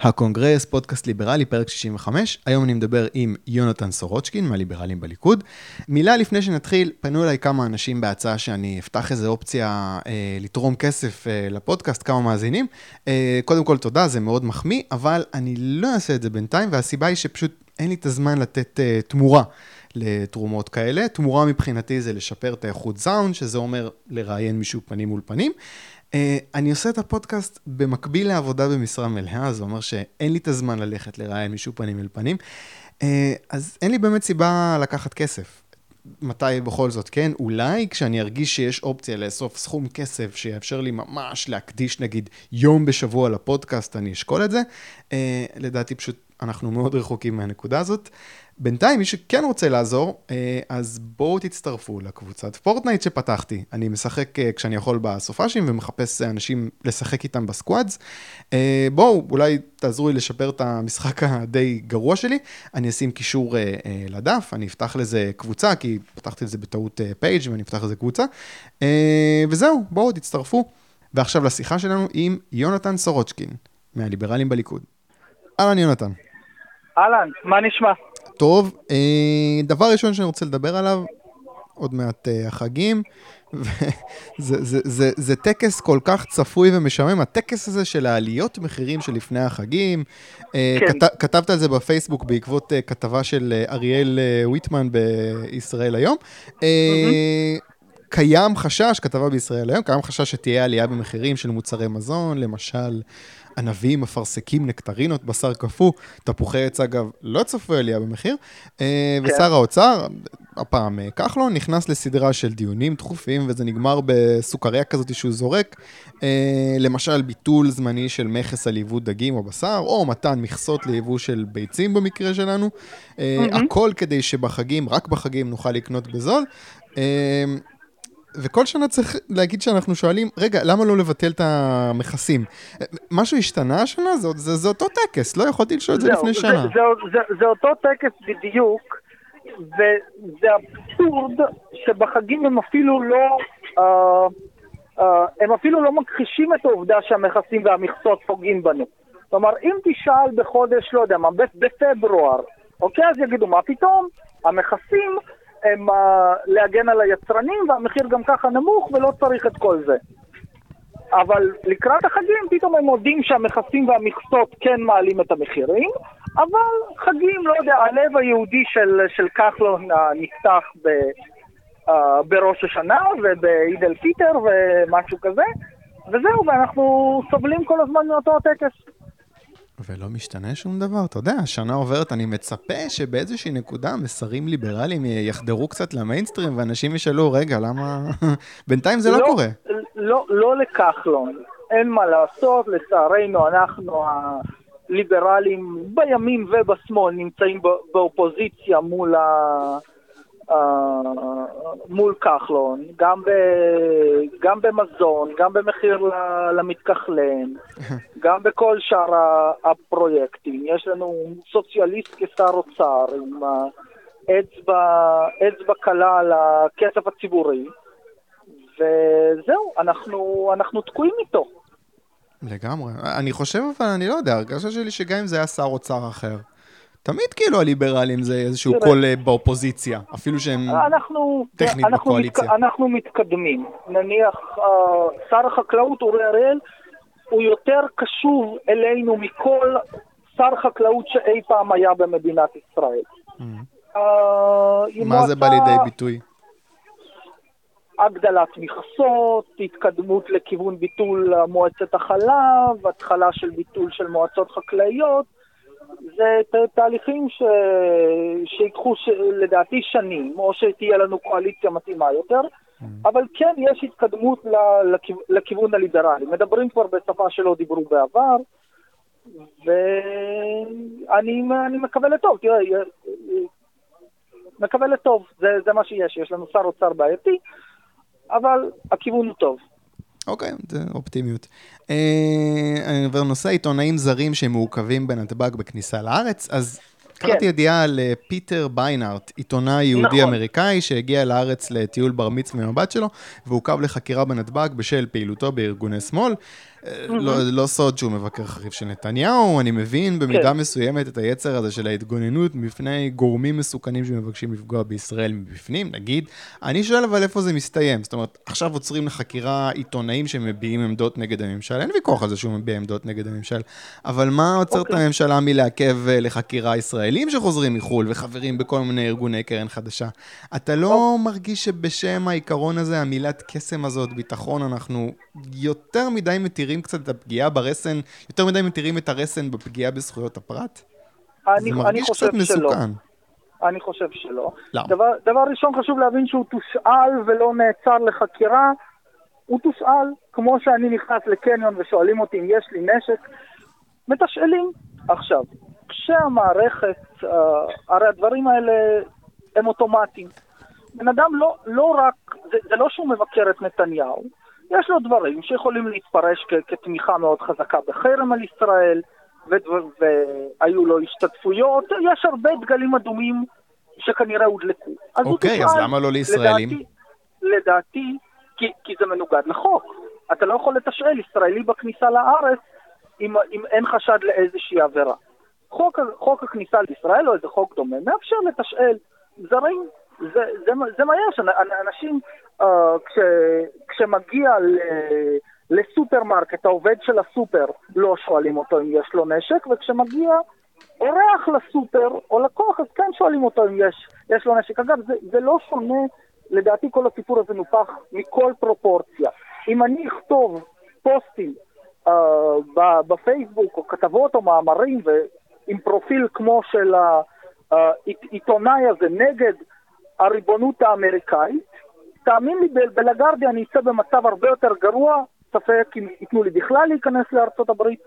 הקונגרס, פודקאסט ליברלי, פרק 65. היום אני מדבר עם יונתן סורוצ'קין מהליברלים בליכוד. מילה לפני שנתחיל, פנו אליי כמה אנשים בהצעה שאני אפתח איזה אופציה אה, לתרום כסף אה, לפודקאסט, כמה מאזינים. אה, קודם כל תודה, זה מאוד מחמיא, אבל אני לא אעשה את זה בינתיים, והסיבה היא שפשוט אין לי את הזמן לתת אה, תמורה. לתרומות כאלה. תמורה מבחינתי זה לשפר את האיכות סאונד, שזה אומר לראיין מישהו פנים מול פנים. אה, אני עושה את הפודקאסט במקביל לעבודה במשרה מלאה, זה אומר שאין לי את הזמן ללכת לראיין מישהו פנים אל פנים, אה, אז אין לי באמת סיבה לקחת כסף. מתי בכל זאת, כן? אולי כשאני ארגיש שיש אופציה לאסוף סכום כסף שיאפשר לי ממש להקדיש נגיד יום בשבוע לפודקאסט, אני אשקול את זה. אה, לדעתי פשוט אנחנו מאוד רחוקים מהנקודה הזאת. בינתיים, מי שכן רוצה לעזור, אה, אז בואו תצטרפו לקבוצת פורטנייט שפתחתי. אני משחק אה, כשאני יכול בסופ"שים ומחפש אנשים לשחק איתם ב squads. אה, בואו, אולי תעזרו לי לשפר את המשחק הדי גרוע שלי. אני אשים קישור לדף, אני אפתח לזה קבוצה, כי פתחתי את זה בטעות פייג' ואני אפתח לזה קבוצה. וזהו, בואו תצטרפו. ועכשיו לשיחה שלנו עם יונתן סורוצ'קין, מהליברלים בליכוד. אהלן יונתן. אהלן, מה נשמע? טוב, אה, דבר ראשון שאני רוצה לדבר עליו, עוד מעט אה, החגים, זה, זה, זה, זה טקס כל כך צפוי ומשעמם, הטקס הזה של העליות מחירים שלפני החגים. אה, כן. כת, כתבת על זה בפייסבוק בעקבות כתבה של אריאל ויטמן בישראל היום. Mm-hmm. קיים חשש, כתבה בישראל היום, קיים חשש שתהיה עלייה במחירים של מוצרי מזון, למשל ענבים, אפרסקים, נקטרינות, בשר קפוא, תפוחי עץ אגב, לא צפוי עלייה במחיר. אה, כן. ושר האוצר, הפעם אה, כחלון, נכנס לסדרה של דיונים דחופים, וזה נגמר בסוכריה כזאת שהוא זורק. אה, למשל, ביטול זמני של מכס על יבוא דגים או בשר, או מתן מכסות ליבוא של ביצים במקרה שלנו. Mm-hmm. הכל כדי שבחגים, רק בחגים, נוכל לקנות בזול. וכל שנה צריך להגיד שאנחנו שואלים, רגע, למה לא לבטל את המכסים? משהו השתנה השנה? זה, זה, זה אותו טקס, לא יכולתי לשאול את זה לפני זה, שנה. זה, זה, זה, זה אותו טקס בדיוק, וזה אבסורד שבחגים הם אפילו לא... Uh, uh, הם אפילו לא מכחישים את העובדה שהמכסים והמכסות פוגעים בנו. כלומר, אם תשאל בחודש, לא יודע מה, בפברואר, אוקיי, אז יגידו, מה פתאום? המכסים הם uh, להגן על היצרנים, והמחיר גם ככה נמוך ולא צריך את כל זה. אבל לקראת החגים פתאום הם מודים שהמכסים והמכסות כן מעלים את המחירים, אבל חגים, לא יודע, הלב היהודי של, של כחלון uh, נפתח ב, uh, בראש השנה ובעיד אל פיטר ומשהו כזה, וזהו, ואנחנו סובלים כל הזמן מאותו הטקס. ולא משתנה שום דבר. אתה יודע, השנה עוברת, אני מצפה שבאיזושהי נקודה מסרים ליברליים יחדרו קצת למיינסטרים, ואנשים ישאלו, רגע, למה... בינתיים זה לא, לא קורה. לא, לא לכחלון. אין מה לעשות, לצערנו, אנחנו הליברלים בימין ובשמאל נמצאים באופוזיציה מול ה... אה, מול כחלון, גם, ב, גם במזון, גם במחיר למתכחלן, גם בכל שאר הפרויקטים. יש לנו סוציאליסט כשר אוצר עם אצבע, אצבע קלה על הכסף הציבורי, וזהו, אנחנו, אנחנו תקועים איתו. לגמרי. אני חושב, אבל אני לא יודע, הרגשה שלי שגם אם זה היה שר אוצר אחר. תמיד כאילו הליברלים זה איזשהו קול אה, באופוזיציה, אפילו שהם אנחנו, טכנית אנחנו בקואליציה. מת, אנחנו מתקדמים. נניח uh, שר החקלאות אורי אריאל הוא יותר קשוב אלינו מכל שר חקלאות שאי פעם היה במדינת ישראל. Mm-hmm. Uh, מה זה בא לידי ביטוי? הגדלת מכסות, התקדמות לכיוון ביטול מועצת החלב, התחלה של ביטול של מועצות חקלאיות. זה תהליכים ש... שיקחו ש... לדעתי שנים, או שתהיה לנו קואליציה מתאימה יותר, mm. אבל כן יש התקדמות לכיו... לכיוון הליברלי. מדברים כבר בשפה שלא דיברו בעבר, ואני מקווה לטוב. תראה, מקווה לטוב, זה, זה מה שיש. יש לנו שר אוצר בעייתי, אבל הכיוון הוא טוב. אוקיי, זה אופטימיות. אה, אני עובר נושא עיתונאים זרים שמעוכבים בנתב"ג בכניסה לארץ, אז כן. קראתי ידיעה על אה, פיטר ביינארט, עיתונאי יהודי-אמריקאי נכון. שהגיע לארץ לטיול בר מצווה עם הבת שלו, ועוכב לחקירה בנתב"ג בשל פעילותו בארגוני שמאל. לא, לא סוד שהוא מבקר חריף של נתניהו, אני מבין במידה כן. מסוימת את היצר הזה של ההתגוננות מפני גורמים מסוכנים שמבקשים לפגוע בישראל מבפנים, נגיד. אני שואל אבל איפה זה מסתיים. זאת אומרת, עכשיו עוצרים לחקירה עיתונאים שמביעים עמדות נגד הממשל, אין ויכוח על זה שהוא מביע עמדות נגד הממשל, אבל מה עוצר את אוקיי. הממשלה מלעכב אה, לחקירה ישראלים שחוזרים מחו"ל וחברים בכל מיני ארגוני קרן חדשה? אתה לא מרגיש שבשם העיקרון הזה, המילת קסם הזאת, ביטחון, אנחנו יותר מדי מתירים קצת את הפגיעה ברסן, יותר מדי מתירים את הרסן בפגיעה בזכויות הפרט? אני, זה מרגיש קצת שלא. מסוכן. אני חושב שלא. למה? דבר, דבר ראשון חשוב להבין שהוא תושאל ולא נעצר לחקירה. הוא תושאל, כמו שאני נכנס לקניון ושואלים אותי אם יש לי נשק, מתשאלים. עכשיו, כשהמערכת, אה, הרי הדברים האלה הם אוטומטיים. בן אדם לא, לא רק, זה, זה לא שהוא מבקר את נתניהו, יש לו דברים שיכולים להתפרש כ, כתמיכה מאוד חזקה בחרם על ישראל, והיו לו השתתפויות, יש הרבה דגלים אדומים שכנראה הודלקו. אז אוקיי, אז. למה לא לישראלים? לדעתי, לדעתי כי, כי זה מנוגד לחוק. אתה לא יכול לתשאל ישראלי בכניסה לארץ אם, אם אין חשד לאיזושהי עבירה. חוק, חוק הכניסה לישראל או איזה חוק דומה מאפשר לתשאל זרים, זה, זה, זה מה יש, אנ- אנ- אנשים uh, כש, כשמגיע ל, לסופרמרקט, העובד של הסופר, לא שואלים אותו אם יש לו נשק, וכשמגיע אורח לסופר או לקוח, אז כן שואלים אותו אם יש, יש לו נשק. אגב, זה, זה לא שונה, לדעתי כל הסיפור הזה נופח מכל פרופורציה. אם אני אכתוב פוסטים uh, בפייסבוק, או כתבות או מאמרים, ועם פרופיל כמו של העיתונאי הזה נגד הריבונות האמריקאית, תאמין לי, ב- בלגרדיה אני אצא במצב הרבה יותר גרוע, ספק אם ייתנו לי בכלל להיכנס לארצות הברית.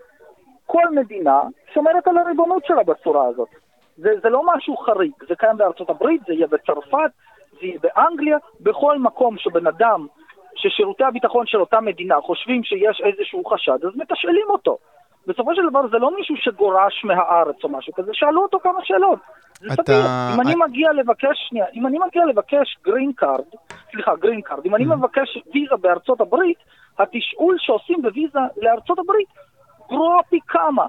כל מדינה שומרת על הריבונות שלה בצורה הזאת. זה, זה לא משהו חריג, זה קיים בארצות הברית, זה יהיה בצרפת, זה יהיה באנגליה, בכל מקום שבן אדם, ששירותי הביטחון של אותה מדינה חושבים שיש איזשהו חשד, אז מתשאלים אותו. בסופו של דבר זה לא מישהו שגורש מהארץ או משהו כזה, שאלו אותו כמה שאלות. זה אתה- סביר. אם אני מגיע לבקש, שנייה, אם אני מגיע לבקש green card, סליחה, green card, אם אני מבקש ויזה בארצות הברית, התשאול שעושים בוויזה לארצות הברית גרוע פי כמה.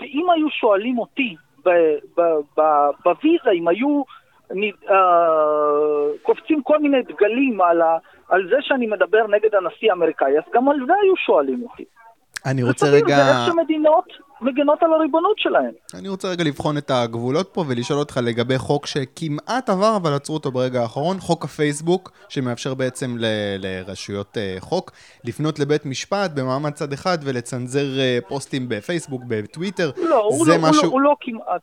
ואם היו שואלים אותי בוויזה, אם היו אה, קופצים כל מיני דגלים על, ה, על זה שאני מדבר נגד הנשיא האמריקאי, אז גם על זה היו שואלים אותי. אני זה רוצה רגע... זה איך שמדינות מגנות על הריבונות שלהן. אני רוצה רגע לבחון את הגבולות פה ולשאול אותך לגבי חוק שכמעט עבר אבל עצרו אותו ברגע האחרון, חוק הפייסבוק, שמאפשר בעצם ל- לרשויות אה, חוק לפנות לבית משפט במעמד צד אחד ולצנזר אה, פוסטים בפייסבוק, בטוויטר. לא, הוא זה לא, הוא, משהו... לא, הוא לא כמעט.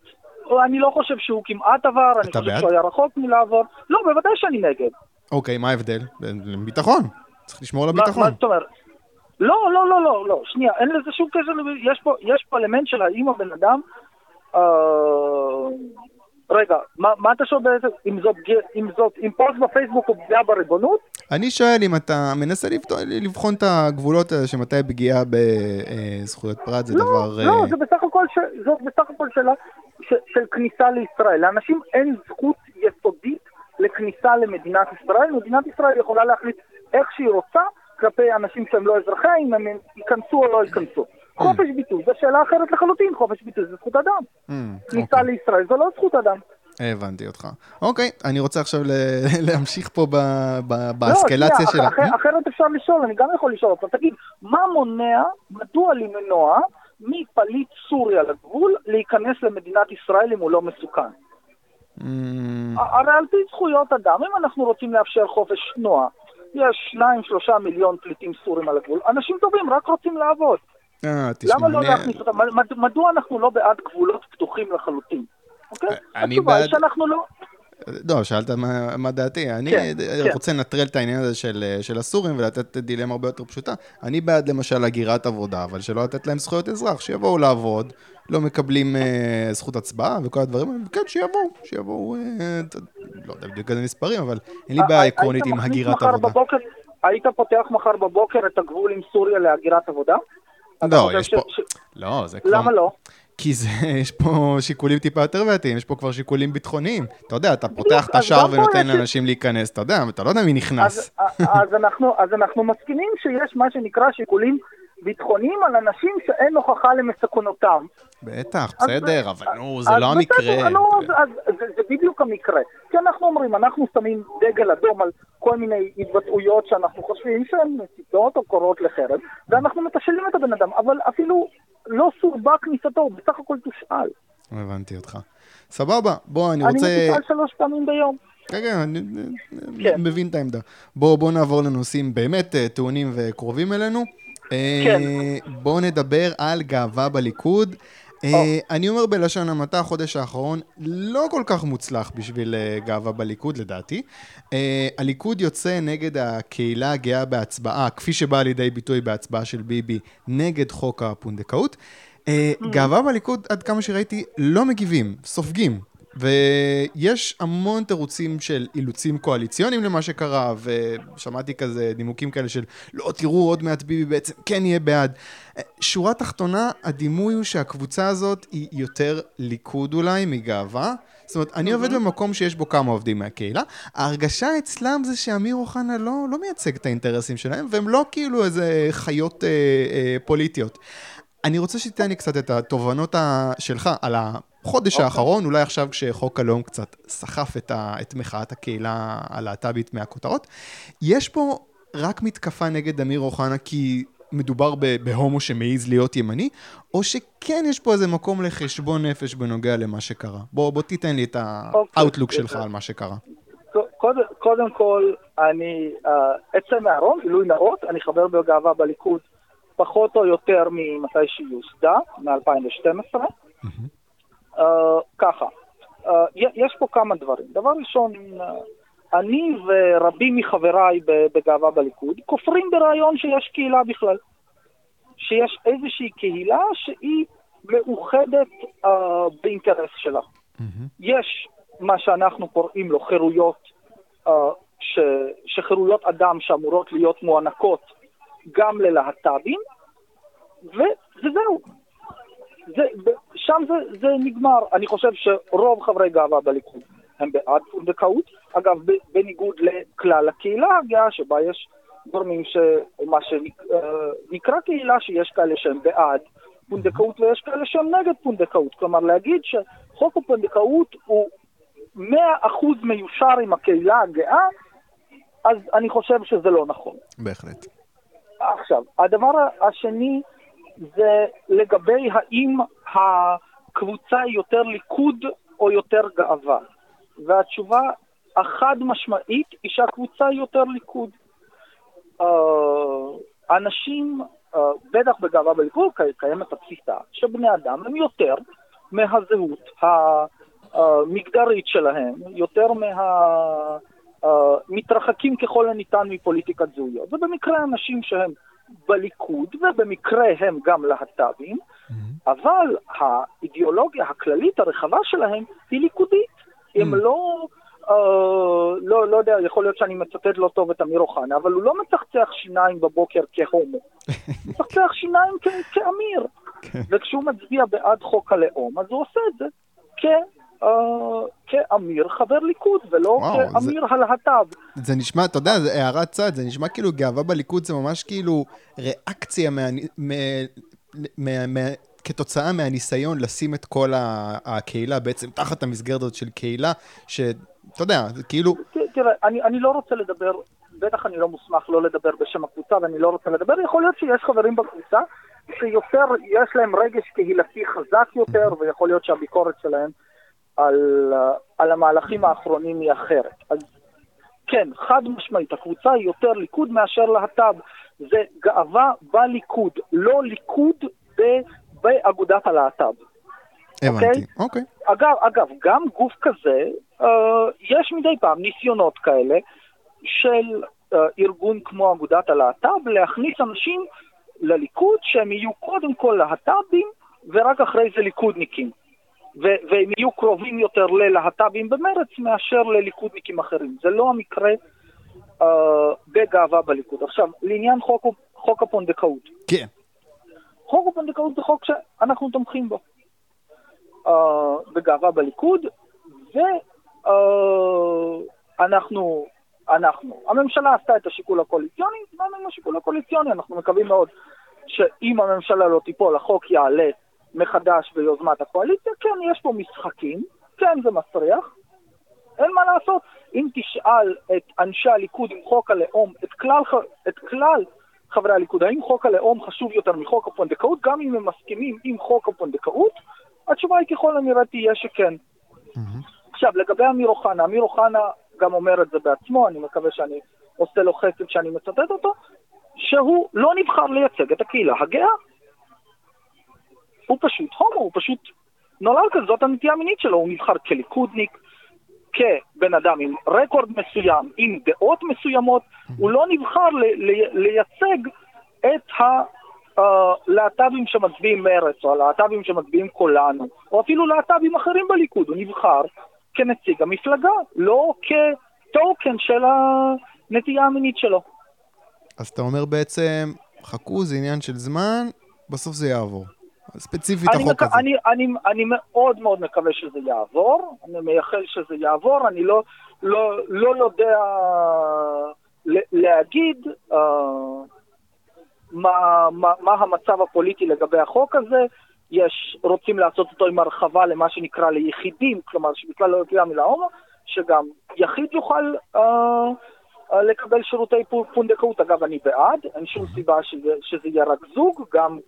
אני לא חושב שהוא כמעט עבר, אני חושב בעד? שהוא היה רחוק מלעבור. לא, בוודאי שאני נגד. אוקיי, מה ההבדל? ביטחון. צריך לשמור על מה, הביטחון. מה זאת אומרת? לא, לא, לא, לא, לא, שנייה, אין לזה שום קשר, יש פה, יש פה אלמנט של האם הבן אדם, אה, רגע, מה, מה אתה שואל בעצם, אם זאת, אם זאת, אם פוסט בפייסבוק הוא פגיעה בריבונות? אני שואל אם אתה מנסה לבט- לבחון את הגבולות האלה שמתי פגיעה בזכויות פרט זה לא, דבר... לא, אה, זה בסך הכל, ש... זאת בסך הכל שאלה ש... של כניסה לישראל. לאנשים אין זכות יסודית לכניסה למדינת ישראל. מדינת ישראל יכולה להחליט איך שהיא רוצה כלפי אנשים שהם לא אזרחיה, אם הם ייכנסו או לא ייכנסו. חופש ביטוי זו שאלה אחרת לחלוטין, חופש ביטוי זה זכות אדם. כניסה אוקיי. לישראל זו לא זכות אדם. הבנתי אותך. אוקיי, אני רוצה עכשיו להמשיך פה לא, באסקלציה. אח- אחרת אפשר לשאול, אני גם יכול לשאול אותך, תגיד, מה מונע, מדוע למנוע מפליט סוריה לגבול להיכנס למדינת ישראל אם הוא לא מסוכן? אמ, הרי על פי זכויות אדם, אם אנחנו רוצים לאפשר חופש תנועה, יש שניים, שלושה מיליון פליטים סורים על הגבול, אנשים טובים רק רוצים לעבוד. אה, תשמע, למה לא להכניס אותם? מד- מדוע אנחנו לא בעד גבולות פתוחים לחלוטין? אוקיי? אני התשובה היא בעד- שאנחנו לא... לא, שאלת מה, מה דעתי. אני כן, כן. רוצה לנטרל את העניין הזה של, של הסורים ולתת דילמה הרבה יותר פשוטה. אני בעד למשל הגירת עבודה, אבל שלא לתת להם זכויות אזרח, שיבואו לעבוד, לא מקבלים אה, זכות הצבעה וכל הדברים האלה, כן, שיבואו, שיבואו, אה, ת- לא יודע בדיוק איזה מספרים, אבל אין לי בעיה היית עקרונית עם הגירת עבודה. בבוקר, היית פותח מחר בבוקר את הגבול עם סוריה להגירת עבודה? לא, יש פה... ש- לא, זה כבר... למה לא? כי זה, יש פה שיקולים טיפה יותר בעייתיים, יש פה כבר שיקולים ביטחוניים. אתה יודע, אתה פותח את השער ונותן לאנשים להיכנס, אתה יודע, אתה לא יודע מי נכנס. אז, אז, אנחנו, אז אנחנו מסכימים שיש מה שנקרא שיקולים ביטחוניים על אנשים שאין הוכחה למסכנותם. בטח, בסדר, אבל נו, זה לא המקרה. זה, בדיוק המקרה. כי אנחנו אומרים, אנחנו שמים דגל אדום על כל מיני התבטאויות שאנחנו חושבים שהן מסיתות או קוראות לחרם, ואנחנו מתשאלים את הבן אדם, אבל אפילו לא סורבה כניסתו, הוא בסך הכל תושאל. הבנתי אותך. סבבה, בוא, אני אני רוצה... מתושאל שלוש פעמים ביום. כן, כן, אני כן. מבין את העמדה. בואו בוא נעבור לנושאים באמת אה, טעונים וקרובים אלינו. אה, כן. בואו נדבר על גאווה בליכוד. אה, אני אומר בלשון המעטה, החודש האחרון לא כל כך מוצלח בשביל אה, גאווה בליכוד, לדעתי. אה, הליכוד יוצא נגד הקהילה הגאה בהצבעה, כפי שבאה לידי ביטוי בהצבעה של ביבי נגד חוק הפונדקאות. אה, גאווה בליכוד, עד כמה שראיתי, לא מגיבים, סופגים. ויש המון תירוצים של אילוצים קואליציוניים למה שקרה, ושמעתי כזה נימוקים כאלה של לא, תראו, עוד מעט ביבי בעצם כן יהיה בעד. שורה תחתונה, הדימוי הוא שהקבוצה הזאת היא יותר ליכוד אולי מגאווה. זאת אומרת, אני עובד במקום שיש בו כמה עובדים מהקהילה, ההרגשה אצלם זה שאמיר אוחנה לא, לא מייצג את האינטרסים שלהם, והם לא כאילו איזה חיות אה, אה, פוליטיות. אני רוצה שתיתן לי קצת את התובנות ה- שלך על החודש אוקיי. האחרון, אולי עכשיו כשחוק הלאום קצת סחף את, ה- את מחאת הקהילה הלהט"בית מהכותרות. יש פה רק מתקפה נגד אמיר אוחנה כי מדובר ב- בהומו שמעז להיות ימני, או שכן יש פה איזה מקום לחשבון נפש בנוגע למה שקרה? בוא, בוא תיתן לי את אוקיי. האוטלוק שלך על מה שקרה. קודם, קודם כל, אני אה, אצא מהארון, גילוי נאות, אני חבר בגאווה בליכוד פחות או יותר ממתי שהיא יוסדה, מ-2012. אה, ככה, אה, יש פה כמה דברים. דבר ראשון, אה, אני ורבים מחבריי בגאווה בליכוד כופרים ברעיון שיש קהילה בכלל. שיש איזושהי קהילה שהיא מאוחדת אה, באינטרס שלה. יש מה שאנחנו קוראים לו חירויות, uh, ש, שחירויות אדם שאמורות להיות מוענקות גם ללהט"בים, וזהו. זה, שם זה, זה נגמר. אני חושב שרוב חברי גאווה בליכוד הם בעד פונדקאות. אגב, בניגוד לכלל הקהילה הגאה, שבה יש גורמים שמה שנקרא קהילה, שיש כאלה שהם בעד פונדקאות ויש כאלה שהם נגד פונדקאות. כלומר, להגיד שחוק הפונדקאות הוא מאה אחוז מיושר עם הקהילה הגאה, אז אני חושב שזה לא נכון. בהחלט. עכשיו, הדבר השני זה לגבי האם הקבוצה היא יותר ליכוד או יותר גאווה. והתשובה החד משמעית היא שהקבוצה היא יותר ליכוד. אה, אנשים, אה, בטח בגאווה בליכוד, קי- קיימת התפיסה שבני אדם הם יותר מהזהות המגדרית שלהם, יותר מה... אה, מתרחקים ככל הניתן מפוליטיקת זהויות. ובמקרה אנשים שהם בליכוד, ובמקרה הם גם להט"בים, אבל האידיאולוגיה הכללית הרחבה שלהם היא ליכודית. הם לא, אה, לא, לא יודע, יכול להיות שאני מצטט לא טוב את אמיר אוחנה, אבל הוא לא מצחצח שיניים בבוקר כהומו. הוא מצחצח שיניים כ- כאמיר. וכשהוא מצביע בעד חוק הלאום, אז הוא עושה את זה כ... אה, כאמיר חבר ליכוד, ולא וואו, זה- כאמיר הלהט"ב. זה נשמע, אתה יודע, זה הערת צד, זה נשמע כאילו גאווה בליכוד זה ממש כאילו ריאקציה מה, מה, מה, כתוצאה מהניסיון לשים את כל הקהילה בעצם תחת המסגרת הזאת של קהילה, שאתה יודע, זה כאילו, תראה, אני, אני לא רוצה לדבר, בטח אני לא מוסמך לא לדבר בשם הקבוצה ואני לא רוצה לדבר, יכול להיות שיש חברים בקבוצה שיותר, יש להם רגש קהילתי חזק יותר, ויכול להיות שהביקורת שלהם על, על המהלכים האחרונים היא אחרת. אז כן, חד משמעית, הקבוצה היא יותר ליכוד מאשר להט"ב. זה גאווה בליכוד, לא ליכוד ב, באגודת הלהט"ב. הבנתי, אוקיי. אגב, אגב, גם גוף כזה, אה, יש מדי פעם ניסיונות כאלה של אה, ארגון כמו אגודת הלהט"ב להכניס אנשים לליכוד שהם יהיו קודם כל להט"בים ורק אחרי זה ליכודניקים. ו- והם יהיו קרובים יותר ללהט"בים במרץ מאשר לליכודניקים אחרים. זה לא המקרה אה, בגאווה בליכוד. עכשיו, לעניין חוק, חוק הפונדקאות. כן. חוק הפונדקאות זה חוק שאנחנו תומכים בו. uh, בגאווה בליכוד, ואנחנו, uh, אנחנו, הממשלה עשתה את השיקול הקואליציוני, באנו עם השיקול הקואליציוני, אנחנו מקווים מאוד שאם הממשלה לא תיפול, החוק יעלה מחדש ביוזמת הקואליציה, כן, יש פה משחקים, כן, זה מסריח, אין מה לעשות. אם תשאל את אנשי הליכוד עם חוק הלאום, את כלל, את כלל חברי הליכוד, האם חוק הלאום חשוב יותר מחוק הפונדקאות, גם אם הם מסכימים עם חוק הפונדקאות, התשובה היא ככל הנראה תהיה שכן. Mm-hmm. עכשיו, לגבי אמיר אוחנה, אמיר אוחנה גם אומר את זה בעצמו, אני מקווה שאני עושה לו חסד שאני מצטט אותו, שהוא לא נבחר לייצג את הקהילה הגאה. הוא פשוט הומו, הוא פשוט נולד כזה, זאת הנטייה המינית שלו, הוא נבחר כליכודניק, כבן אדם עם רקורד מסוים, עם דעות מסוימות, הוא לא נבחר לייצג את הלהט"בים uh, שמצביעים מרץ, או הלהט"בים שמצביעים כולנו, או אפילו להט"בים אחרים בליכוד, הוא נבחר כנציג המפלגה, לא כטוקן של הנטייה המינית שלו. אז אתה אומר בעצם, חכו, זה עניין של זמן, בסוף זה יעבור. ספציפית החוק מק... הזה. אני, אני, אני מאוד מאוד מקווה שזה יעבור, אני מייחל שזה יעבור, אני לא, לא, לא יודע להגיד uh, מה, מה, מה המצב הפוליטי לגבי החוק הזה. יש, רוצים לעשות אותו עם הרחבה למה שנקרא ליחידים, כלומר שבכלל לא יגיע המילה הומו, שגם יחיד יוכל uh, uh, לקבל שירותי פונדקאות. אגב, אני בעד, אין שום סיבה שזה, שזה יהיה רק זוג, גם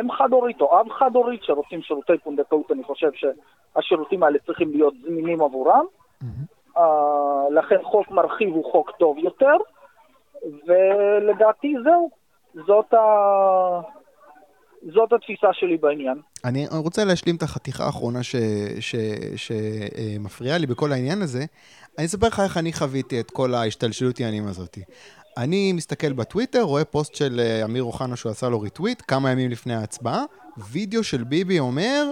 אם uh, חד-הורית או אב חד-הורית שרוצים שירותי פונדקאות, אני חושב שהשירותים האלה צריכים להיות זמינים עבורם. Mm-hmm. לכן חוק מרחיב הוא חוק טוב יותר, ולדעתי זהו, זאת, ה... זאת התפיסה שלי בעניין. אני רוצה להשלים את החתיכה האחרונה שמפריעה. לי בכל העניין הזה. אני אספר לך איך אני חוויתי את כל ההשתלשלות העניינים הזאת. אני מסתכל בטוויטר, רואה פוסט של אה, אמיר אוחנה שהוא עשה לו ריטוויט כמה ימים לפני ההצבעה, וידאו של ביבי אומר,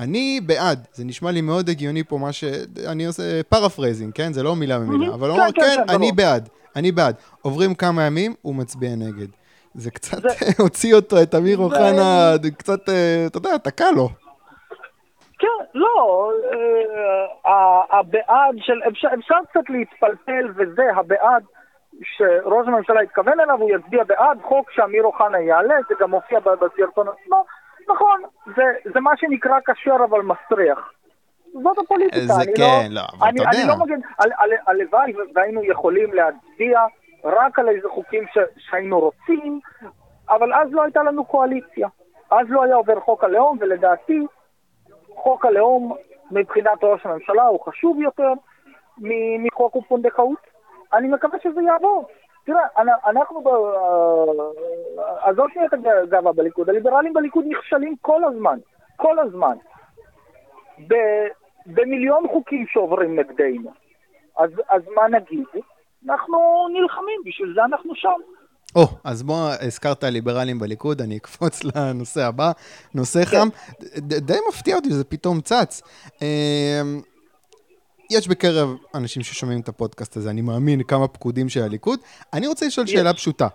אני בעד. זה נשמע לי מאוד הגיוני פה מה ש... אני עושה paraphrasing, כן? זה לא מילה במילה, אבל הוא אומר, כן, כן, כן אני בעד, אני בעד. עוברים כמה ימים, הוא מצביע נגד. זה קצת הוציא אותו, את אמיר אוחנה, קצת, אה, אתה יודע, תקע לו. כן, לא, אה, הבעד של, אפשר קצת להתפלפל וזה, הבעד שראש הממשלה התכוון אליו, הוא יצביע בעד חוק שאמיר אוחנה יעלה, זה גם מופיע בסרטון עצמו. נכון, זה, זה מה שנקרא כשר אבל מסריח. זאת הפוליטיקה. אני כן, לא, לא, אני, אני. לא מגן, הלוואי והיינו יכולים להצביע רק על איזה חוקים ש, שהיינו רוצים, אבל אז לא הייתה לנו קואליציה. אז לא היה עובר חוק הלאום, ולדעתי חוק הלאום מבחינת ראש הממשלה הוא חשוב יותר מחוק ופונדקאות. אני מקווה שזה יעבור. תראה, אנחנו, ב... עזוב שנייה את הגאווה בליכוד, הליברלים בליכוד נכשלים כל הזמן, כל הזמן. ב... במיליון חוקים שעוברים נגדנו. אז, אז מה נגיד? אנחנו נלחמים, בשביל זה אנחנו שם. או, oh, אז בוא, הזכרת ליברלים בליכוד, אני אקפוץ לנושא הבא, נושא כן. חם. די מפתיע אותי שזה פתאום צץ. יש בקרב אנשים ששומעים את הפודקאסט הזה, אני מאמין, כמה פקודים של הליכוד. אני רוצה לשאול יש. שאלה פשוטה.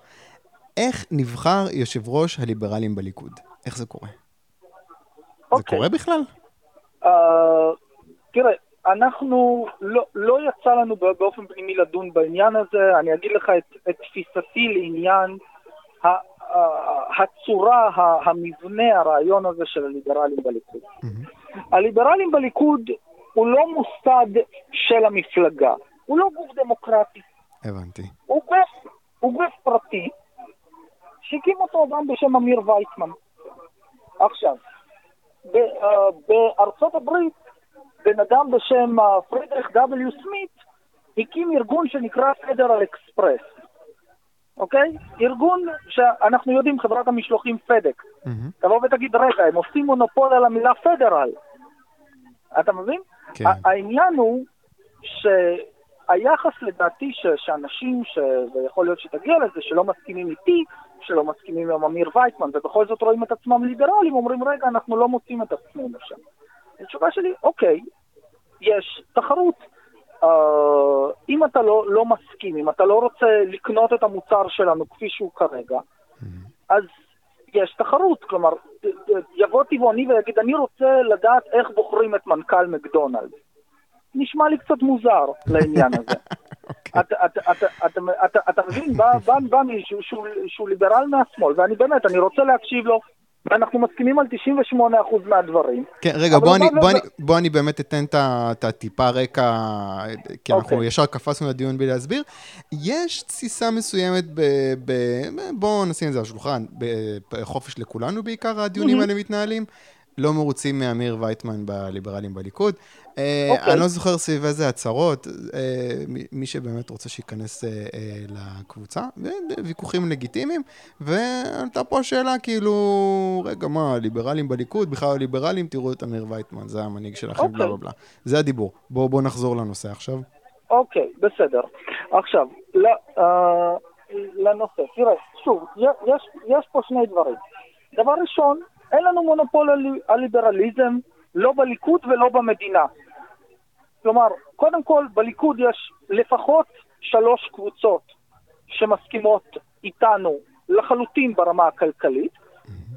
איך נבחר יושב ראש הליברלים בליכוד? איך זה קורה? Okay. זה אוקיי. קורה בכלל? Uh, תראה, אנחנו, לא, לא יצא לנו באופן פנימי לדון בעניין הזה. אני אגיד לך את, את תפיסתי לעניין ה, ה, הצורה, ה, המבנה, הרעיון הזה של הליברלים בליכוד. Mm-hmm. הליברלים בליכוד הוא לא מוסד של המפלגה, הוא לא גוף דמוקרטי. הבנתי. הוא גוף, הוא גוף פרטי, שהקים אותו אדם בשם אמיר וייצמן. עכשיו, uh, בארצות הברית, בן אדם בשם uh, פרידריך W. סמית הקים ארגון שנקרא פדרל אקספרס. אוקיי? ארגון שאנחנו יודעים, חברת המשלוחים פדק. Mm-hmm. תבוא ותגיד, רגע, הם עושים מונופול על המילה פדרל. אתה מבין? כן. העניין הוא שהיחס לדעתי ש, שאנשים, ש, ויכול להיות שתגיע לזה, שלא מסכימים איתי, שלא מסכימים עם אמיר וייטמן, ובכל זאת רואים את עצמם ליברלים, אומרים, רגע, אנחנו לא מוצאים את עצמנו שם. התשובה שלי, אוקיי, יש תחרות. Uh, אם אתה לא, לא מסכים, אם אתה לא רוצה לקנות את המוצר שלנו כפי שהוא כרגע, mm-hmm. אז יש תחרות, כלומר, יבוא טבעוני ויגיד, אני רוצה לדעת איך בוחרים את מנכ"ל מקדונלד. נשמע לי קצת מוזר לעניין הזה. אתה מבין, בא מישהו שהוא ליברל מהשמאל, ואני באמת, אני רוצה להקשיב לו, ואנחנו מסכימים על 98% מהדברים. כן, רגע, בוא אני, בוא, אני, בוא אני באמת אתן את הטיפה רקע, כי אנחנו okay. אוקיי. ישר קפצנו לדיון בלי להסביר. יש תסיסה מסוימת ב... ב בואו נשים את זה על השולחן, בחופש לכולנו בעיקר הדיונים mm-hmm. האלה מתנהלים. לא מרוצים מאמיר וייטמן בליברלים בליכוד. Okay. אה, אוקיי. אני לא זוכר סביב איזה הצהרות, אה, מי שבאמת רוצה שייכנס אה, לקבוצה, ויכוחים לגיטימיים, ועלתה פה השאלה כאילו, רגע, מה, ליברלים בליכוד, בכלל ליברלים, תראו את אמיר וייטמן, זה המנהיג שלכם, okay. בלה בלה בלה. זה הדיבור. בואו בוא נחזור לנושא עכשיו. אוקיי, okay, בסדר. עכשיו, ל, uh, לנושא, תראה, שוב, יש, יש פה שני דברים. דבר ראשון, אין לנו מונופול על ליברליזם, לא בליכוד ולא במדינה. כלומר, קודם כל, בליכוד יש לפחות שלוש קבוצות שמסכימות איתנו לחלוטין ברמה הכלכלית,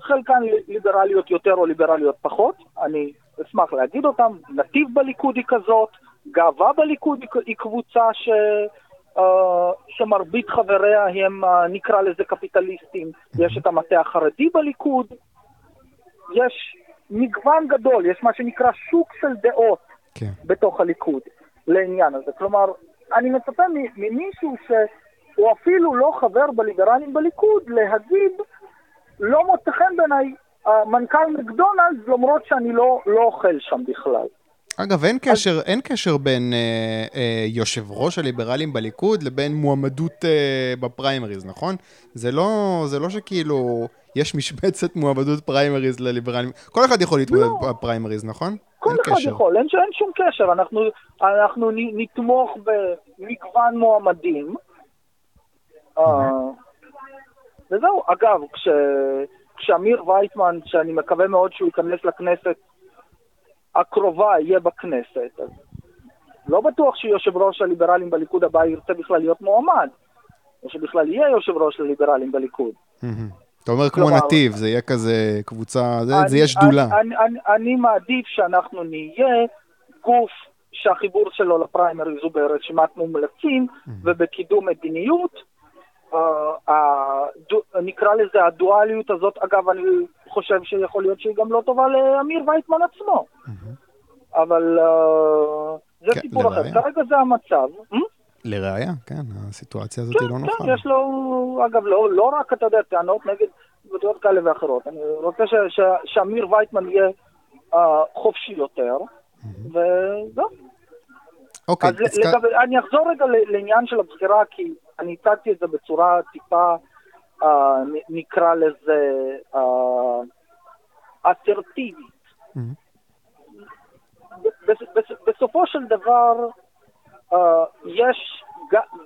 חלקן ליברליות יותר או ליברליות פחות, אני אשמח להגיד אותן, נתיב בליכוד היא כזאת, גאווה בליכוד היא קבוצה ש... Uh, שמרבית חבריה הם, uh, נקרא לזה קפיטליסטים. יש את המטה החרדי בליכוד, יש מגוון גדול, יש מה שנקרא שוק של דעות כן. בתוך הליכוד לעניין הזה. כלומר, אני מצפה ממישהו שהוא אפילו לא חבר בליברלים בליכוד להגיד, לא מוצא חן בעיניי מנכ"ל מקדונלדס, למרות שאני לא, לא אוכל שם בכלל. אגב, אין קשר, אז... אין קשר בין אה, אה, יושב ראש הליברלים בליכוד לבין מועמדות אה, בפריימריז, נכון? זה לא, זה לא שכאילו יש משבצת מועמדות פריימריז לליברלים. כל אחד יכול להתמודד לא. בפריימריז, נכון? כל אחד קשר. יכול, אין, אין שום קשר. אנחנו, אנחנו נתמוך במגוון מועמדים. Mm-hmm. וזהו. אגב, כש, כשאמיר וייטמן, שאני מקווה מאוד שהוא ייכנס לכנסת הקרובה יהיה בכנסת, אז לא בטוח שיושב ראש הליברלים בליכוד הבא ירצה בכלל להיות מועמד, או שבכלל יהיה יושב ראש לליברלים בליכוד. אתה אומר כמו נתיב, זה יהיה כזה קבוצה, זה יהיה שדולה. אני מעדיף שאנחנו נהיה גוף שהחיבור שלו לפריימריז הוא ברשימת מומלצים ובקידום מדיניות. נקרא לזה הדואליות הזאת, אגב, אני חושב שיכול להיות שהיא גם לא טובה לאמיר וייטמן עצמו. אבל אה, זה כן, סיפור אחר. כרגע זה המצב. לראיה, כן, הסיטואציה הזאת היא לא כן, נוחה. כן, יש לו, אגב, לא, לא רק, אתה יודע, טענות נגד דעות כאלה ואחרות. אני רוצה שאמיר וייטמן יהיה uh, חופשי יותר, וזהו. אוקיי. אז לגב, אני אחזור רגע לעניין של הבחירה, כי אני הצגתי את זה בצורה טיפה, uh, נקרא לזה, אסרטיבית. בסופו של דבר, uh, יש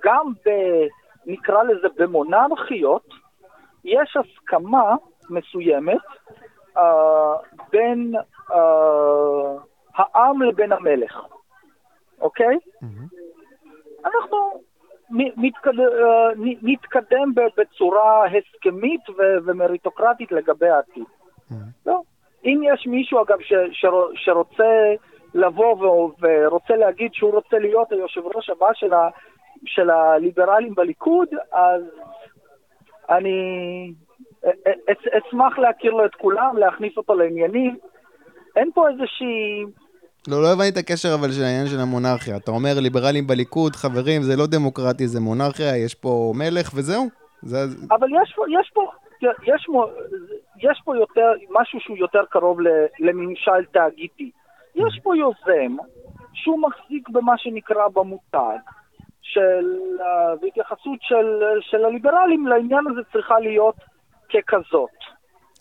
גם ב... נקרא לזה במונרכיות, יש הסכמה מסוימת uh, בין uh, העם לבין המלך, אוקיי? Mm-hmm. אנחנו מתקד... נתקדם בצורה הסכמית ו- ומריטוקרטית לגבי העתיד. Mm-hmm. לא. אם יש מישהו, אגב, ש- ש- שרוצה לבוא ורוצה להגיד שהוא רוצה להיות היושב ראש הבא של, ה, של הליברלים בליכוד, אז אני אשמח להכיר לו את כולם, להכניס אותו לעניינים. אין פה איזושהי... לא, לא הבנתי את הקשר אבל של העניין של המונרכיה. אתה אומר ליברלים בליכוד, חברים, זה לא דמוקרטי, זה מונרכיה, יש פה מלך וזהו? זה... אבל יש פה, יש פה, יש, יש פה יותר, משהו שהוא יותר קרוב לממשל תאגידי. יש פה יוזם שהוא מחזיק במה שנקרא במותג של, uh, והתייחסות של, של הליברלים לעניין הזה צריכה להיות ככזאת.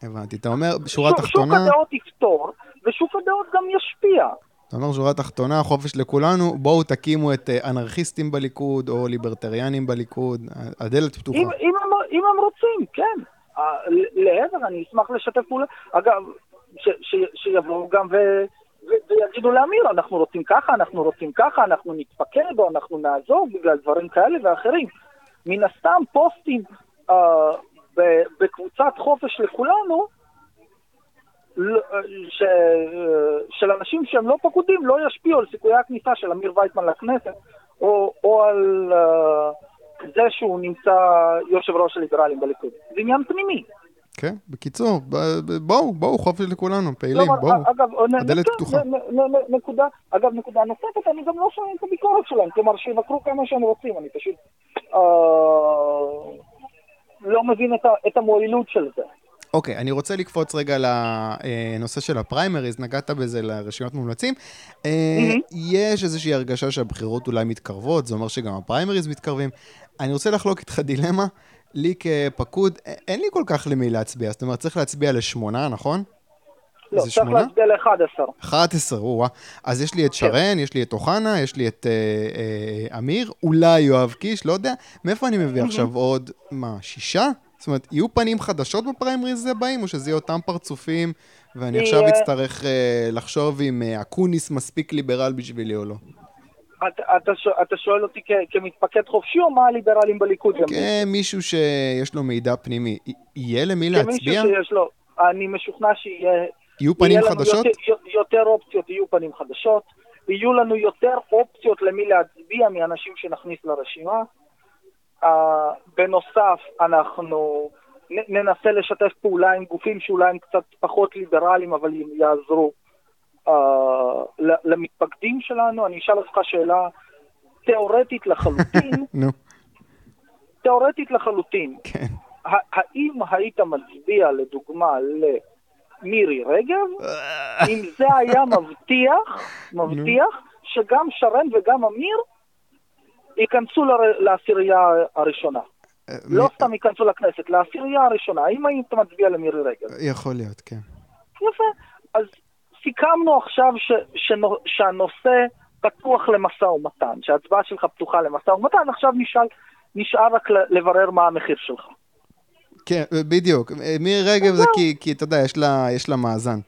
הבנתי. אתה אומר, בשורה תחתונה... שוק הדעות יפתור, ושוק הדעות גם ישפיע. אתה אומר, שורה תחתונה, חופש לכולנו, בואו תקימו את אה, אנרכיסטים בליכוד, או ליברטריאנים בליכוד, הדלת פתוחה. אם, אם, הם, אם הם רוצים, כן. לעבר, אני אשמח לשתף פעולה. אגב, ש, ש, שיבואו גם ו... ויגידו לאמיר, אנחנו רוצים ככה, אנחנו רוצים ככה, אנחנו נתפקד או אנחנו נעזוב בגלל דברים כאלה ואחרים. מן הסתם פוסטים uh, בקבוצת חופש לכולנו, ש, uh, של אנשים שהם לא פקודים לא ישפיעו על סיכויי הכניסה של אמיר וייטמן לכנסת או, או על uh, זה שהוא נמצא יושב ראש הליברלים בליכוד. זה עניין פנימי. כן, בקיצור, בואו, בואו, חופש לכולנו, פעילים, לא, בואו, אגב, הדלת פתוחה. נקודה, אגב, נקודה נוספת, אני גם לא שומע את הביקורת שלהם, כלומר, שיבקרו כמה שהם רוצים, אני פשוט אה, לא מבין את, המועילות של זה. אוקיי, אני רוצה לקפוץ רגע לנושא של הפריימריז, נגעת בזה לרשימת מומלצים. אה, יש איזושהי הרגשה שהבחירות אולי מתקרבות, זה אומר שגם הפריימריז מתקרבים. אני רוצה לחלוק איתך דילמה. לי כפקוד, אין לי כל כך למי להצביע, זאת אומרת, צריך להצביע לשמונה, נכון? לא, צריך שמונה? להצביע ל-11. 11, או אז יש לי את כן. שרן, יש לי את אוחנה, יש לי את אה, אה, אמיר, אולי יואב קיש, לא יודע. מאיפה אני מביא עכשיו עוד, מה, שישה? זאת אומרת, יהיו פנים חדשות בפריימריז הבאים, או שזה יהיה אותם פרצופים, ואני עכשיו אצטרך אה, לחשוב אם אה, אקוניס מספיק ליברל בשבילי או לא. אתה, אתה, שואל- אתה שואל אותי כ, כמתפקד חופשי, או מה הליברלים בליכוד? כמישהו שיש לו מידע פנימי, יהיה למי כמישהו להצביע? שיש לו, אני משוכנע שיהיה... יהיו פנים יהיה חדשות? יותר, יותר אופציות, יהיו פנים חדשות, יהיו לנו יותר אופציות למי להצביע מאנשים שנכניס לרשימה. Uh, בנוסף, אנחנו נ, ננסה לשתף פעולה עם גופים שאולי הם קצת פחות ליברליים, אבל הם יעזרו למתפקדים שלנו. אני אשאל אותך שאלה תיאורטית לחלוטין, נו, תיאורטית לחלוטין. כן. האם היית מצביע, לדוגמה, למירי רגב, אם זה היה מבטיח, מבטיח, שגם שרן וגם אמיר ייכנסו לעשירייה הראשונה. אה, לא סתם ייכנסו לכנסת, לעשירייה הראשונה. האם היית מצביע למירי רגב? יכול להיות, כן. יפה. אז סיכמנו עכשיו ש, שנו, שהנושא פתוח למשא ומתן, שההצבעה שלך פתוחה למשא ומתן, עכשיו נשאל, נשאר רק לברר מה המחיר שלך. כן, בדיוק. אה, מירי רגב זה כי, כי אתה יודע, יש לה, יש לה מאזן.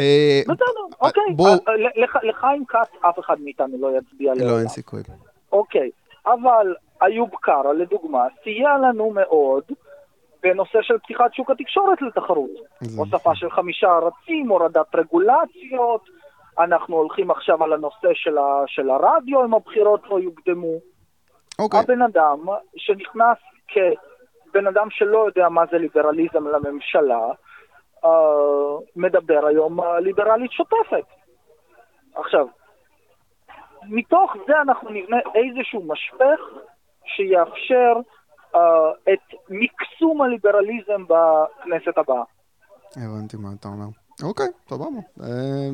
אה, בסדר, אוקיי. אה, ל- לח- לחיים כץ אף אחד מאיתנו לא יצביע לא, לעולם. אין סיכוי. אוקיי, אבל איוב קרא, לדוגמה, סייע לנו מאוד בנושא של פתיחת שוק התקשורת לתחרות. הוספה של חמישה ארצים, הורדת רגולציות, אנחנו הולכים עכשיו על הנושא של, ה, של הרדיו, אם הבחירות לא יוקדמו. אוקיי, הבן אדם שנכנס כבן אדם שלא יודע מה זה ליברליזם לממשלה, אה, מדבר היום ליברלית שוטפת. עכשיו, מתוך זה אנחנו נבנה איזשהו משפך שיאפשר את מקסום הליברליזם בכנסת הבאה. הבנתי מה אתה אומר. אוקיי, סבבה. אה,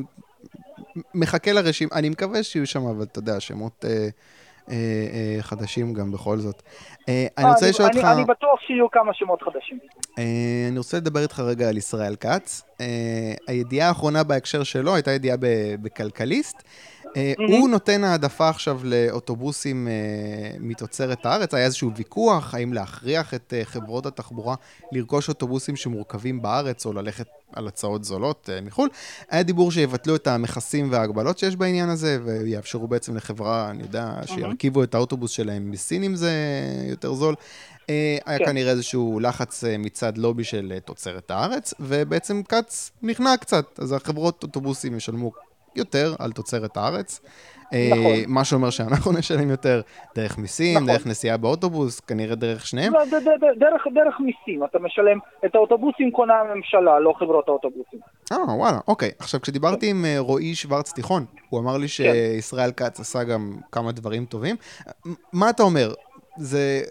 מחכה לרשימה, אני מקווה שיהיו שם, אבל אתה יודע, שמות אה, אה, אה, חדשים גם בכל זאת. אה, אני אה, רוצה לשאול אותך... אני בטוח שיהיו כמה שמות חדשים. אה, אני רוצה לדבר איתך רגע על ישראל כץ. אה, הידיעה האחרונה בהקשר שלו הייתה ידיעה ב- בכלכליסט. אה, הוא נותן העדפה עכשיו לאוטובוסים אה, מתוצרת הארץ. היה איזשהו ויכוח האם להכריח את אה, חברות התחבורה לרכוש אוטובוסים שמורכבים בארץ או ללכת על הצעות זולות אה, מחו"ל. היה דיבור שיבטלו את המכסים וההגבלות שיש בעניין הזה ויאפשרו בעצם לחברה, אני יודע, שירכיבו את האוטובוס שלהם מסין אם זה יותר זול. היה כן. כנראה איזשהו לחץ אה, מצד לובי של אה, תוצרת הארץ, ובעצם כץ נכנע קצת, אז החברות אוטובוסים ישלמו יותר על תוצרת הארץ. אה, נכון. מה שאומר שאנחנו נשלם יותר דרך מיסים, נכון. דרך נסיעה באוטובוס, כנראה דרך שניהם. לא, דרך, דרך מיסים, אתה משלם, את האוטובוסים קונה הממשלה, לא חברות האוטובוסים. אה, וואלה, אוקיי. עכשיו, כשדיברתי עם אה, רועי שוורץ תיכון, הוא אמר לי שישראל כץ עשה גם כמה דברים טובים. מה אתה אומר? זה...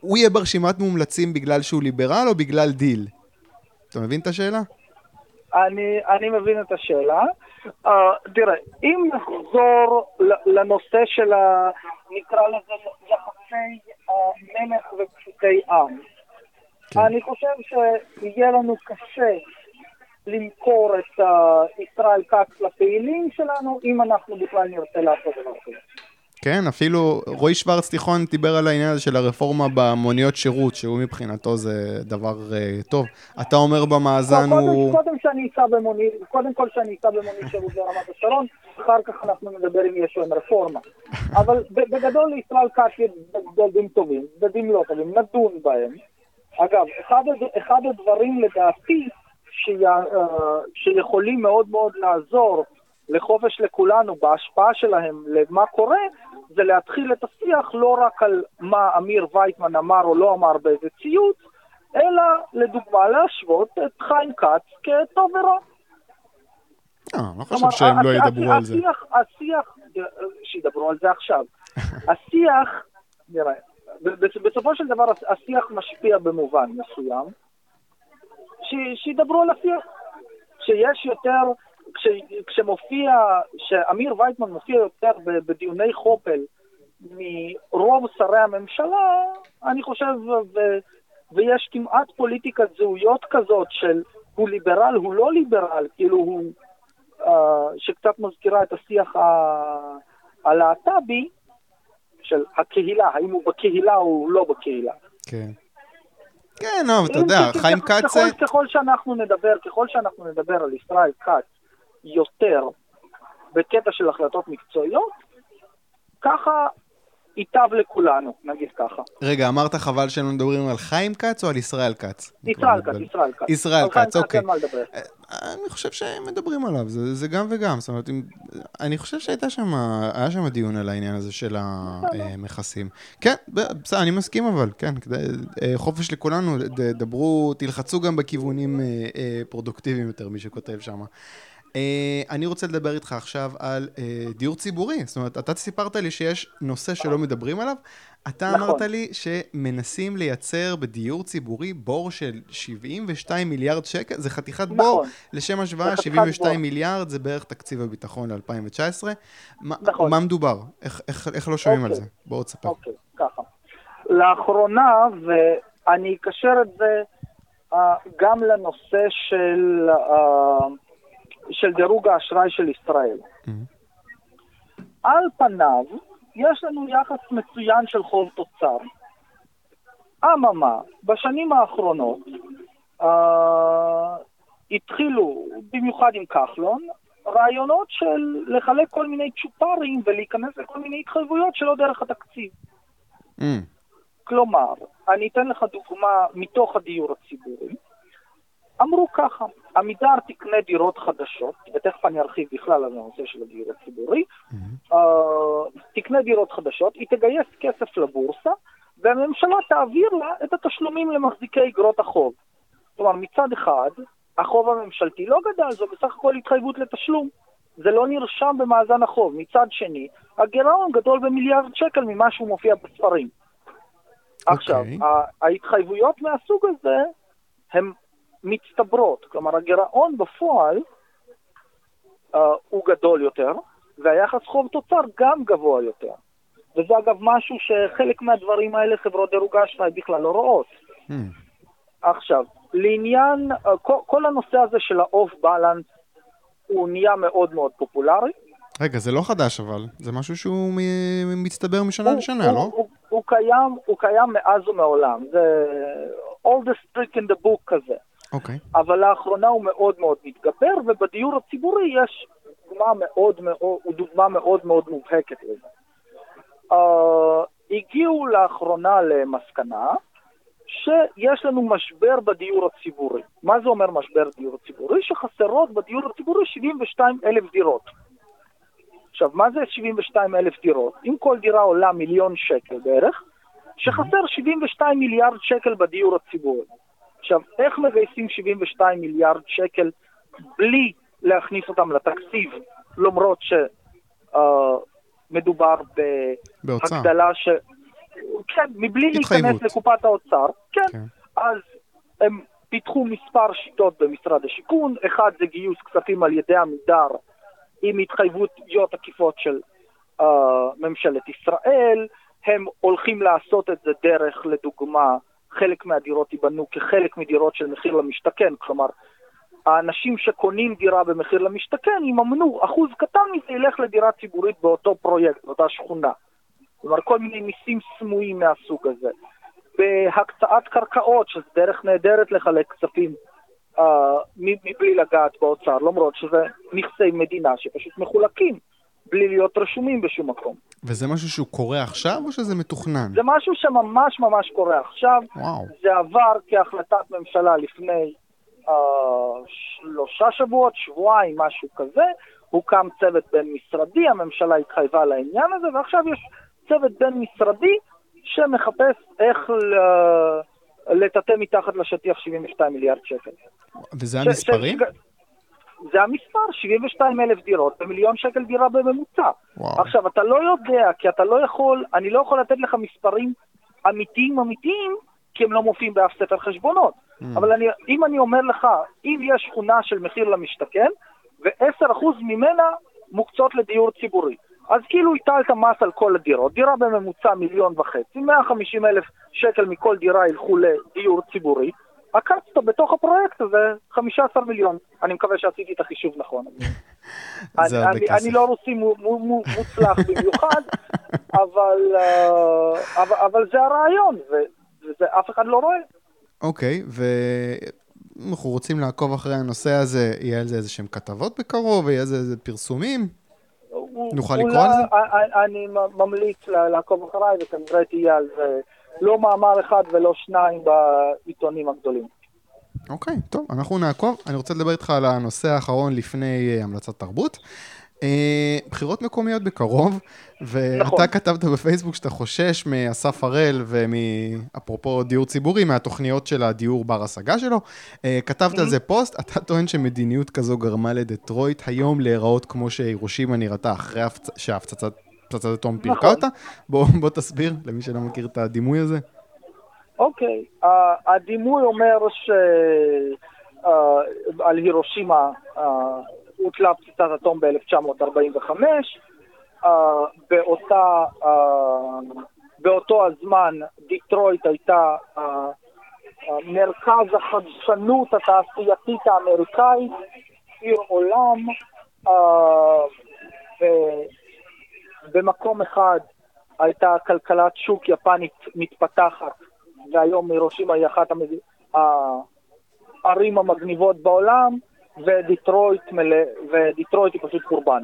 הוא יהיה ברשימת מומלצים בגלל שהוא ליברל או בגלל דיל? אתה מבין את השאלה? אני, אני מבין את השאלה. Uh, תראה, אם נחזור לנושא של ה... נקרא לזה יחסי uh, מלך ופשוטי עם, כן. אני חושב שיהיה לנו קשה למכור את uh, ישראל כץ לפעילים שלנו, אם אנחנו בכלל נרצה לעשות דבר כזה. כן, אפילו רועי שוורץ תיכון דיבר על העניין הזה של הרפורמה במוניות שירות, שהוא מבחינתו זה דבר uh, טוב. אתה אומר במאזן קודם, הוא... קודם שאני אסע במונית, קודם כל שאני אסע במונית שירות ברמת השרון, אחר כך אנחנו נדבר אם יש להם רפורמה. אבל בגדול לישראל כץ יש צדדים טובים, צדדים לא טובים, נדון בהם. אגב, אחד, אחד הדברים לדעתי שיה, אה, שיכולים מאוד מאוד לעזור לחופש לכולנו בהשפעה שלהם למה קורה, זה להתחיל את השיח לא רק על מה אמיר וייטמן אמר או לא אמר באיזה ציוץ, אלא לדוגמה להשוות את חיים כץ כטוב ורע. לא, אני לא חושב שהם לא ידברו על זה. השיח, שידברו על זה עכשיו. השיח, נראה, בסופו של דבר השיח משפיע במובן מסוים, שידברו על השיח. כשיש יותר, כש, כשמופיע, שאמיר וייטמן מופיע יותר בדיוני חופל מרוב שרי הממשלה, אני חושב, ו, ויש כמעט פוליטיקת זהויות כזאת של הוא ליברל, הוא לא ליברל, כאילו הוא, uh, שקצת מזכירה את השיח הלהט"בי, של הקהילה, האם הוא בקהילה או לא בקהילה. כן. כן, אבל אתה יודע, חיים כץ... ככל שאנחנו נדבר, ככל שאנחנו נדבר על ישראל כץ יותר בקטע של החלטות מקצועיות, ככה ייטב לכולנו, נגיד ככה. רגע, אמרת חבל שהם מדברים על חיים כץ או על ישראל כץ? ישראל כץ, ישראל כץ. ישראל כץ, אוקיי. אה, אני חושב שהם מדברים עליו, זה, זה גם וגם. זאת אומרת, אני חושב שהייתה שם, היה שם דיון על העניין הזה של המכסים. כן, בסדר, אני מסכים אבל, כן, אה, חופש לכולנו, דברו, תלחצו גם בכיוונים אה, פרודוקטיביים יותר, מי שכותב שם. Uh, אני רוצה לדבר איתך עכשיו על uh, דיור ציבורי. זאת אומרת, אתה סיפרת לי שיש נושא שלא מדברים עליו. אתה נכון. אמרת לי שמנסים לייצר בדיור ציבורי בור של 72 מיליארד שקל, זה חתיכת נכון. בור. לשם השוואה, 72 בור. מיליארד זה בערך תקציב הביטחון ל-2019. נכון. מה מדובר? איך, איך, איך לא שומעים אוקיי. על זה? בואו תספר. אוקיי, ככה. לאחרונה, ואני אקשר את זה uh, גם לנושא של... של דירוג האשראי של ישראל. Mm-hmm. על פניו, יש לנו יחס מצוין של חוב תוצר. אממה, בשנים האחרונות אה, התחילו, במיוחד עם כחלון, רעיונות של לחלק כל מיני צ'ופרים ולהיכנס לכל מיני התחייבויות שלא דרך התקציב. Mm. כלומר, אני אתן לך דוגמה מתוך הדיור הציבורי. אמרו ככה, עמידר תקנה דירות חדשות, ותכף אני ארחיב בכלל על הנושא של הדיור הציבורי, mm-hmm. uh, תקנה דירות חדשות, היא תגייס כסף לבורסה, והממשלה תעביר לה את התשלומים למחזיקי אגרות החוב. כלומר, מצד אחד, החוב הממשלתי לא גדל, זו בסך הכל התחייבות לתשלום. זה לא נרשם במאזן החוב. מצד שני, הגירעון גדול במיליארד שקל ממה שהוא מופיע בספרים. Okay. עכשיו, אוקיי. ההתחייבויות מהסוג הזה הן מצטברות. כלומר, הגירעון בפועל uh, הוא גדול יותר, והיחס חוב תוצר גם גבוה יותר. וזה אגב משהו שחלק מהדברים האלה חברות דירוג האשראי בכלל לא רואות. Hmm. עכשיו, לעניין, uh, כל, כל הנושא הזה של ה-off balance הוא נהיה מאוד מאוד פופולרי. רגע, זה לא חדש אבל, זה משהו שהוא מצטבר משנה הוא, לשנה, הוא, לא? הוא, הוא, הוא, קיים, הוא קיים מאז ומעולם, זה all the streak in the book כזה. אוקיי. Okay. אבל לאחרונה הוא מאוד מאוד מתגבר, ובדיור הציבורי יש דוגמה מאוד מאוד, דוגמה מאוד מאוד מובהקת לזה. Uh, הגיעו לאחרונה למסקנה שיש לנו משבר בדיור הציבורי. מה זה אומר משבר בדיור הציבורי? שחסרות בדיור הציבורי 72 אלף דירות. עכשיו, מה זה 72 אלף דירות? אם כל דירה עולה מיליון שקל בערך, שחסר 72 מיליארד שקל בדיור הציבורי. עכשיו, איך מגייסים 72 מיליארד שקל בלי להכניס אותם לתקציב, למרות שמדובר uh, בהגדלה ש... כן, מבלי התחייבות. להיכנס לקופת האוצר, כן, כן. אז הם פיתחו מספר שיטות במשרד השיכון, אחד זה גיוס כספים על ידי עמידר עם התחייבויות עקיפות של uh, ממשלת ישראל, הם הולכים לעשות את זה דרך, לדוגמה, חלק מהדירות ייבנו כחלק מדירות של מחיר למשתכן, כלומר, האנשים שקונים דירה במחיר למשתכן יממנו, אחוז קטן מזה ילך לדירה ציבורית באותו פרויקט, באותה שכונה. כלומר, כל מיני מיסים סמויים מהסוג הזה. בהקצאת קרקעות, שזו דרך נהדרת לחלק כספים uh, מבלי לגעת באוצר, למרות שזה נכסי מדינה שפשוט מחולקים. בלי להיות רשומים בשום מקום. וזה משהו שהוא קורה עכשיו או שזה מתוכנן? זה משהו שממש ממש קורה עכשיו. וואו. זה עבר כהחלטת ממשלה לפני שלושה שבועות, שבועיים, משהו כזה, הוקם צוות בין-משרדי, הממשלה התחייבה לעניין הזה, ועכשיו יש צוות בין-משרדי שמחפש איך לטאטא מתחת לשטיח 72 מיליארד שקל. וזה המספרים? זה המספר, 72 אלף דירות במיליון שקל דירה בממוצע. וואו. עכשיו, אתה לא יודע, כי אתה לא יכול, אני לא יכול לתת לך מספרים אמיתיים אמיתיים, כי הם לא מופיעים באף ספר חשבונות. Mm. אבל אני, אם אני אומר לך, אם יש שכונה של מחיר למשתכן, ו-10% ממנה מוקצות לדיור ציבורי. אז כאילו הטלת מס על כל הדירות, דירה בממוצע מיליון וחצי, 150 אלף שקל מכל דירה ילכו לדיור ציבורי, עקצת בתוך הפרויקט הזה 15 מיליון. אני מקווה שעשיתי את החישוב נכון. כסף. אני לא רוסי מוצלח במיוחד, אבל, אה, אבל, אבל זה הרעיון, ואף אחד לא רואה. אוקיי, ואנחנו רוצים לעקוב אחרי הנושא הזה, יהיה על זה איזה שהם כתבות בקרוב, יהיה על זה איזה פרסומים? נוכל לקרוא על זה? אני ממליץ לעקוב אחריי, וכנראה תהיה על זה לא מאמר אחד ולא שניים בעיתונים הגדולים. אוקיי, טוב, אנחנו נעקוב. אני רוצה לדבר איתך על הנושא האחרון לפני uh, המלצת תרבות. Uh, בחירות מקומיות בקרוב, ואתה נכון. כתבת בפייסבוק שאתה חושש מאסף הראל ומאפרופו דיור ציבורי, מהתוכניות של הדיור בר השגה שלו. Uh, כתבת על זה פוסט, אתה טוען שמדיניות כזו גרמה לדטרויט היום להיראות כמו שהירושימה נראתה אחרי שההפצצת פצצת אטום פירקה נכון. אותה? בוא, בוא תסביר למי שלא מכיר את הדימוי הזה. אוקיי, okay. uh, הדימוי אומר שעל uh, הירושימה uh, הוטלה פצצת אטום ב-1945, uh, באותה, uh, באותו הזמן דיטרויט הייתה uh, מרכז החדשנות התעשייתית האמריקאית, עיר עולם, uh, במקום אחד הייתה כלכלת שוק יפנית מתפתחת, והיום הירושימה היא אחת המד... הערים המגניבות בעולם, ודיטרויט, מלא, ודיטרויט היא פשוט קורבן.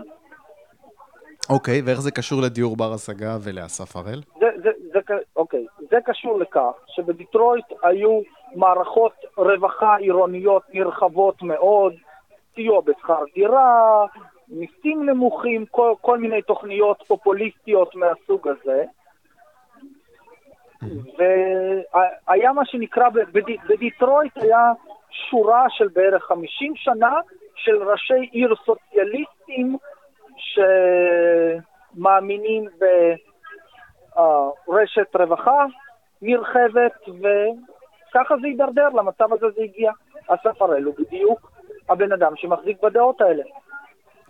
אוקיי, okay, ואיך זה קשור לדיור בר השגה ולאסף הראל? זה, זה, זה, אוקיי, okay. זה קשור לכך שבדיטרויט היו מערכות רווחה עירוניות נרחבות מאוד, סיוע בשכר דירה, מיסים נמוכים, כל, כל מיני תוכניות פופוליסטיות מהסוג הזה. והיה מה שנקרא, בדיטרויט היה שורה של בערך 50 שנה של ראשי עיר סוציאליסטים שמאמינים ברשת רווחה נרחבת, וככה זה הידרדר, למצב הזה זה הגיע. אסף הראל הוא בדיוק הבן אדם שמחזיק בדעות האלה.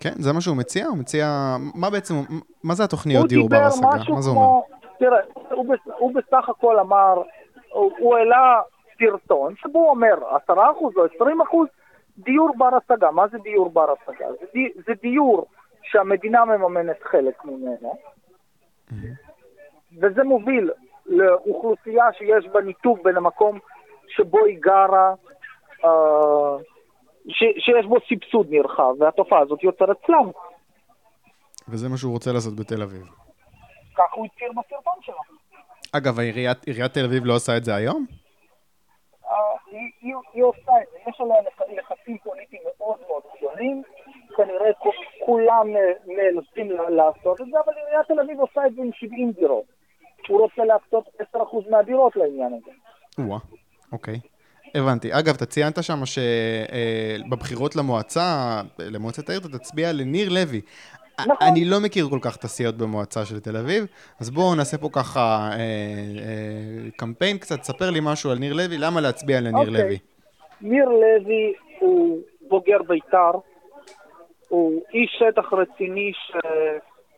כן, זה מה שהוא מציע? הוא מציע... מה בעצם, מה זה התוכניות דיור בר השגה? מה זה אומר? כמו, תראה, הוא, הוא בסך הכל אמר, הוא, הוא העלה סרטון שבו הוא אומר 10% או 20% דיור בר השגה. מה זה דיור בר השגה? זה, די, זה דיור שהמדינה מממנת חלק ממנו, וזה מוביל לאוכלוסייה שיש בה ניתוק בין המקום שבו היא גרה, uh, ש, שיש בו סבסוד נרחב, והתופעה הזאת יוצרת סלאם. וזה מה שהוא רוצה לעשות בתל אביב. כך הוא הצהיר בסרטון שלו. אגב, עיריית, עיריית תל אביב לא עושה את זה היום? Uh, היא, היא, היא עושה את זה, יש עליה לחצים פוליטיים מאוד מאוד גדולים, כנראה כולם נאלצים לעשות את זה, אבל עיריית תל אביב עושה את זה עם 70 דירות. הוא רוצה להקצות 10% מהדירות לעניין הזה. וואה, אוקיי. הבנתי. אגב, אתה ציינת שם שבבחירות למועצה, למועצת העיר, אתה תצביע לניר לוי. נכון. אני לא מכיר כל כך את הסיעות במועצה של תל אביב, אז בואו נעשה פה ככה אה, אה, קמפיין קצת, ספר לי משהו על ניר לוי, למה להצביע לניר אוקיי. לוי? ניר לוי הוא בוגר בית"ר, הוא איש שטח רציני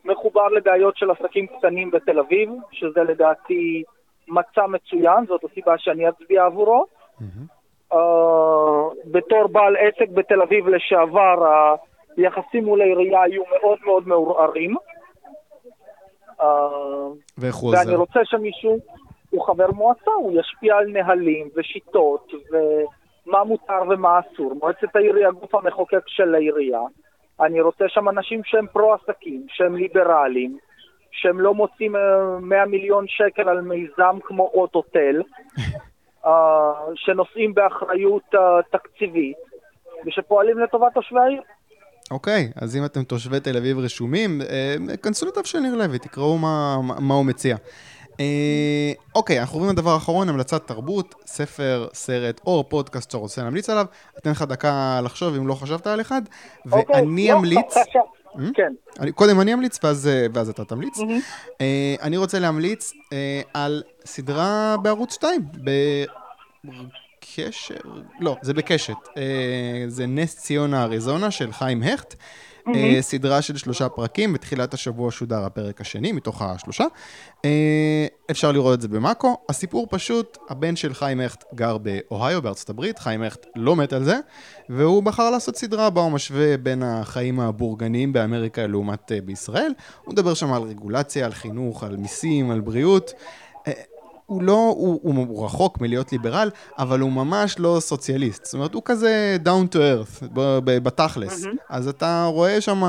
שמחובר לבעיות של עסקים קטנים בתל אביב, שזה לדעתי מצע מצוין, זאת הסיבה שאני אצביע עבורו. Uh, בתור בעל עסק בתל אביב לשעבר, היחסים מול העירייה היו מאוד מאוד מעורערים. Uh, ואיך הוא עוזר? ואני רוצה שמישהו, הוא חבר מועצה, הוא ישפיע על נהלים ושיטות ומה מותר ומה אסור. מועצת העירייה, הגוף המחוקק של העירייה. אני רוצה שם אנשים שהם פרו-עסקים, שהם ליברליים, שהם לא מוצאים 100 מיליון שקל על מיזם כמו אוטוטל. שנושאים באחריות תקציבית ושפועלים לטובת תושבי העיר. אוקיי, אז אם אתם תושבי תל אביב רשומים, כנסו לדף של ניר לוי, תקראו מה, מה הוא מציע. אה, אוקיי, אנחנו עוברים לדבר האחרון, המלצת תרבות, ספר, סרט או פודקאסט שאתה רוצה להמליץ עליו. אתן לך דקה לחשוב אם לא חשבת על אחד, אוקיי, ואני לא, אמליץ... לא, כן. אני, קודם אני אמליץ ואז, אה, ואז אתה תמליץ. Mm-hmm. אה, אני רוצה להמליץ אה, על סדרה בערוץ 2, בקשר, לא, זה בקשת. אה, זה נס ציונה אריזונה של חיים הכט. Mm-hmm. סדרה של שלושה פרקים, בתחילת השבוע שודר הפרק השני, מתוך השלושה. אה, אפשר לראות את זה במאקו. הסיפור פשוט, הבן של חיים הכט גר באוהיו, בארצות הברית, חיים הכט לא מת על זה, והוא בחר לעשות סדרה בה הוא משווה בין החיים הבורגניים באמריקה לעומת אה, בישראל. הוא מדבר שם על רגולציה, על חינוך, על מיסים, על בריאות. הוא לא, הוא, הוא, הוא רחוק מלהיות ליברל, אבל הוא ממש לא סוציאליסט. זאת אומרת, הוא כזה down to earth, ב- ב- בתכלס. מהמם. אז אתה רואה שם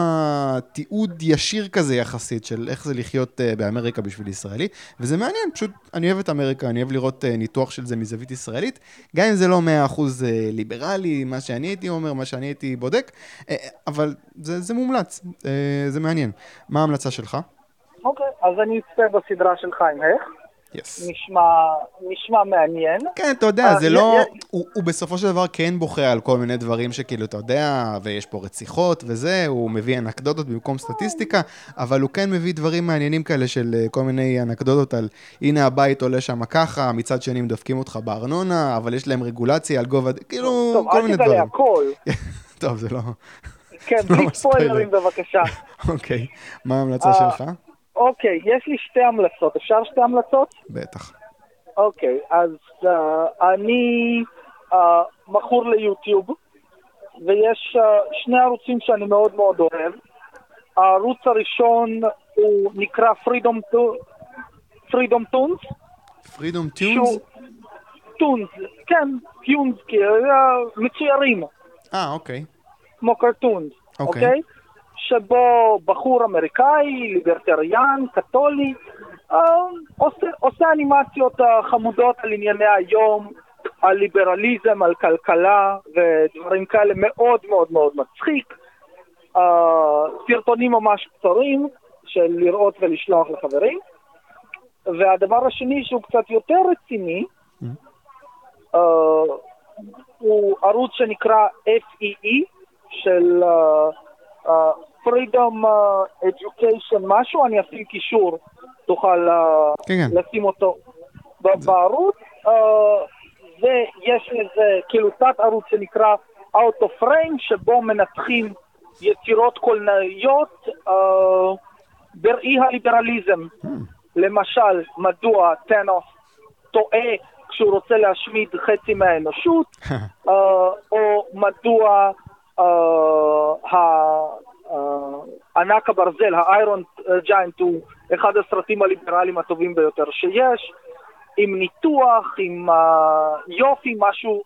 תיעוד ישיר כזה יחסית של איך זה לחיות אה, באמריקה בשביל ישראלי, וזה מעניין, פשוט אני אוהב את אמריקה, אני אוהב לראות אה, ניתוח של זה מזווית ישראלית, גם אם זה לא 100% אה, ליברלי, מה שאני הייתי אומר, מה שאני הייתי בודק, אה, אבל זה, זה מומלץ, אה, זה מעניין. מה ההמלצה שלך? אוקיי, אז אני אצפה בסדרה של חיים הכט. יס. נשמע, נשמע מעניין. כן, אתה יודע, אה, זה לא... הוא, הוא בסופו של דבר כן בוכה על כל מיני דברים שכאילו, אתה יודע, ויש פה רציחות וזה, הוא מביא אנקדוטות במקום סטטיסטיקה, אבל הוא כן מביא דברים מעניינים כאלה של אה, כל מיני אנקדוטות על, הנה הבית עולה שם ככה, מצד שני הם דופקים אותך בארנונה, אבל יש להם רגולציה על גובה, כאילו, טוב, כל אל מיני תגלה דברים. הכל. טוב, זה לא... כן, לא בלי ספוילרים ספוילר. בבקשה. אוקיי, מה ההמלצה אה, שלך? אוקיי, יש לי שתי המלצות. אפשר שתי המלצות? בטח. אוקיי, אז uh, אני uh, מכור ליוטיוב, ויש אה, שני ערוצים שאני מאוד מאוד אוהב. הערוץ הראשון הוא נקרא Freedom, Freedom Tunes, Freedom Tunes? Toons, כן, Tunes, מצוירים, אה, אוקיי. כמו cartoons, אוקיי. אוקיי? שבו בחור אמריקאי, ליברטריאן, קתולי, אה, עושה, עושה אנימציות אה, חמודות על ענייני היום, על ליברליזם, על כלכלה ודברים כאלה מאוד מאוד מאוד מצחיק. אה, סרטונים ממש קצרים של לראות ולשלוח לחברים. והדבר השני שהוא קצת יותר רציני, אה, הוא ערוץ שנקרא FEE של אה, Freedom אה, Education משהו, אני אפעיל קישור, תוכל אה, כן, כן. לשים אותו ב- בערוץ, אה, ויש לזה כאילו תת ערוץ שנקרא Out of Frame, שבו מנתחים יצירות קולנועיות אה, בראי הליברליזם. למשל, מדוע טאנוס טועה כשהוא רוצה להשמיד חצי מהאנושות, אה, או מדוע ה- אה, ענק הברזל, האיירון ג'יינט, הוא אחד הסרטים הליברליים הטובים ביותר שיש, עם ניתוח, עם אה, יופי, משהו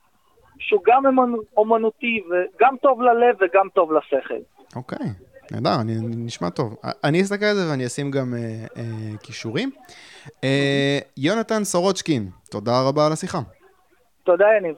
שהוא גם אומנ- אומנותי וגם טוב ללב וגם טוב לשכל. אוקיי, נהדר, אני, נשמע טוב. אני אסתכל על זה ואני אשים גם אה, אה, כישורים. אה, יונתן סורוצ'קין, תודה רבה על השיחה. תודה, יניב.